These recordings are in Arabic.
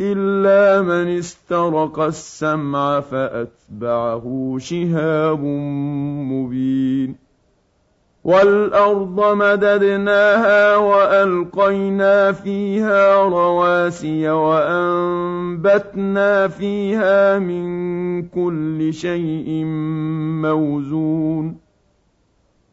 إلا من استرق السمع فأتبعه شهاب مبين. والأرض مددناها وألقينا فيها رواسي وأنبتنا فيها من كل شيء موزون.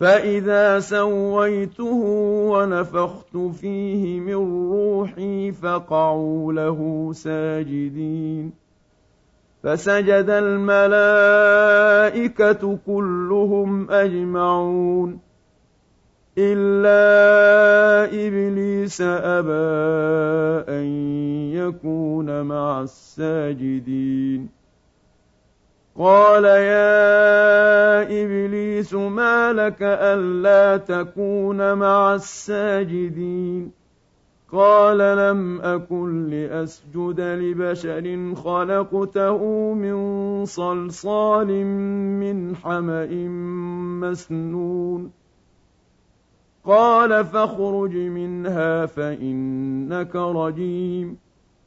فإذا سويته ونفخت فيه من روحي فقعوا له ساجدين فسجد الملائكة كلهم أجمعون إلا إبليس أبى أن يكون مع الساجدين قال يا إبليس ما لك ألا تكون مع الساجدين؟ قال لم أكن لأسجد لبشر خلقته من صلصال من حمأ مسنون. قال فاخرج منها فإنك رجيم.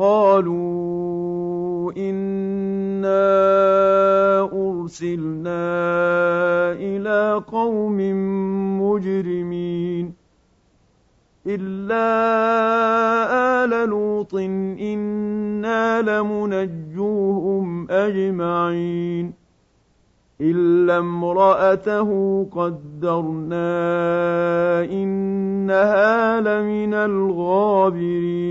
قالوا انا ارسلنا إلى قوم مجرمين الا ال لوط أنا لمنجوهم اجمعين الا امراته قدرنا انها لمن الغابرين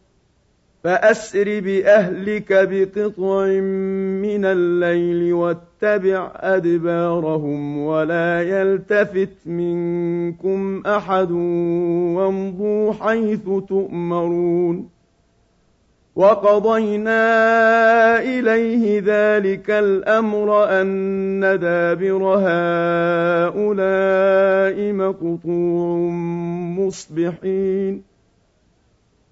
فأسر بأهلك بقطع من الليل واتبع أدبارهم ولا يلتفت منكم أحد وامضوا حيث تؤمرون وقضينا إليه ذلك الأمر أن دابر هؤلاء مقطوع مصبحين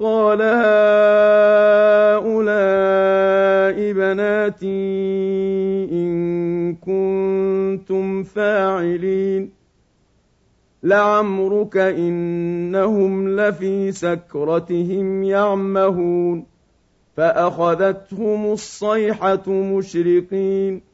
قال هؤلاء بناتي إن كنتم فاعلين. لعمرك إنهم لفي سكرتهم يعمهون. فأخذتهم الصيحة مشرقين.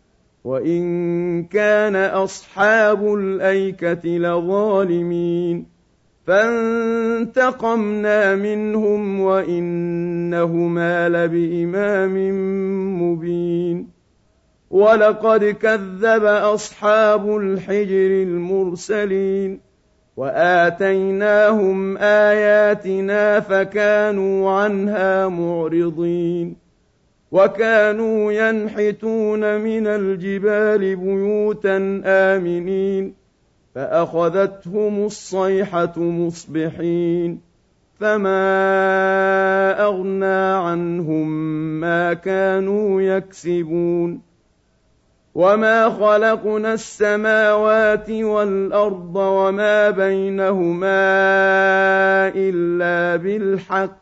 وإن كان أصحاب الأيكة لظالمين فانتقمنا منهم وإنهما لبإمام مبين ولقد كذب أصحاب الحجر المرسلين واتيناهم اياتنا فكانوا عنها معرضين وكانوا ينحتون من الجبال بيوتا آمنين فأخذتهم الصيحة مصبحين فما أغنى عنهم ما كانوا يكسبون. وما خلقنا السماوات والأرض وما بينهما إلا بالحق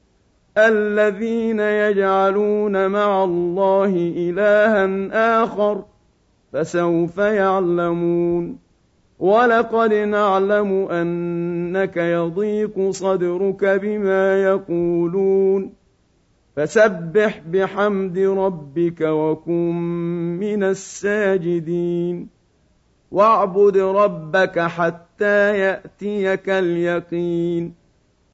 الذين يجعلون مع الله إلها آخر فسوف يعلمون ولقد نعلم أنك يضيق صدرك بما يقولون فسبح بحمد ربك وكن من الساجدين واعبد ربك حتى يأتيك اليقين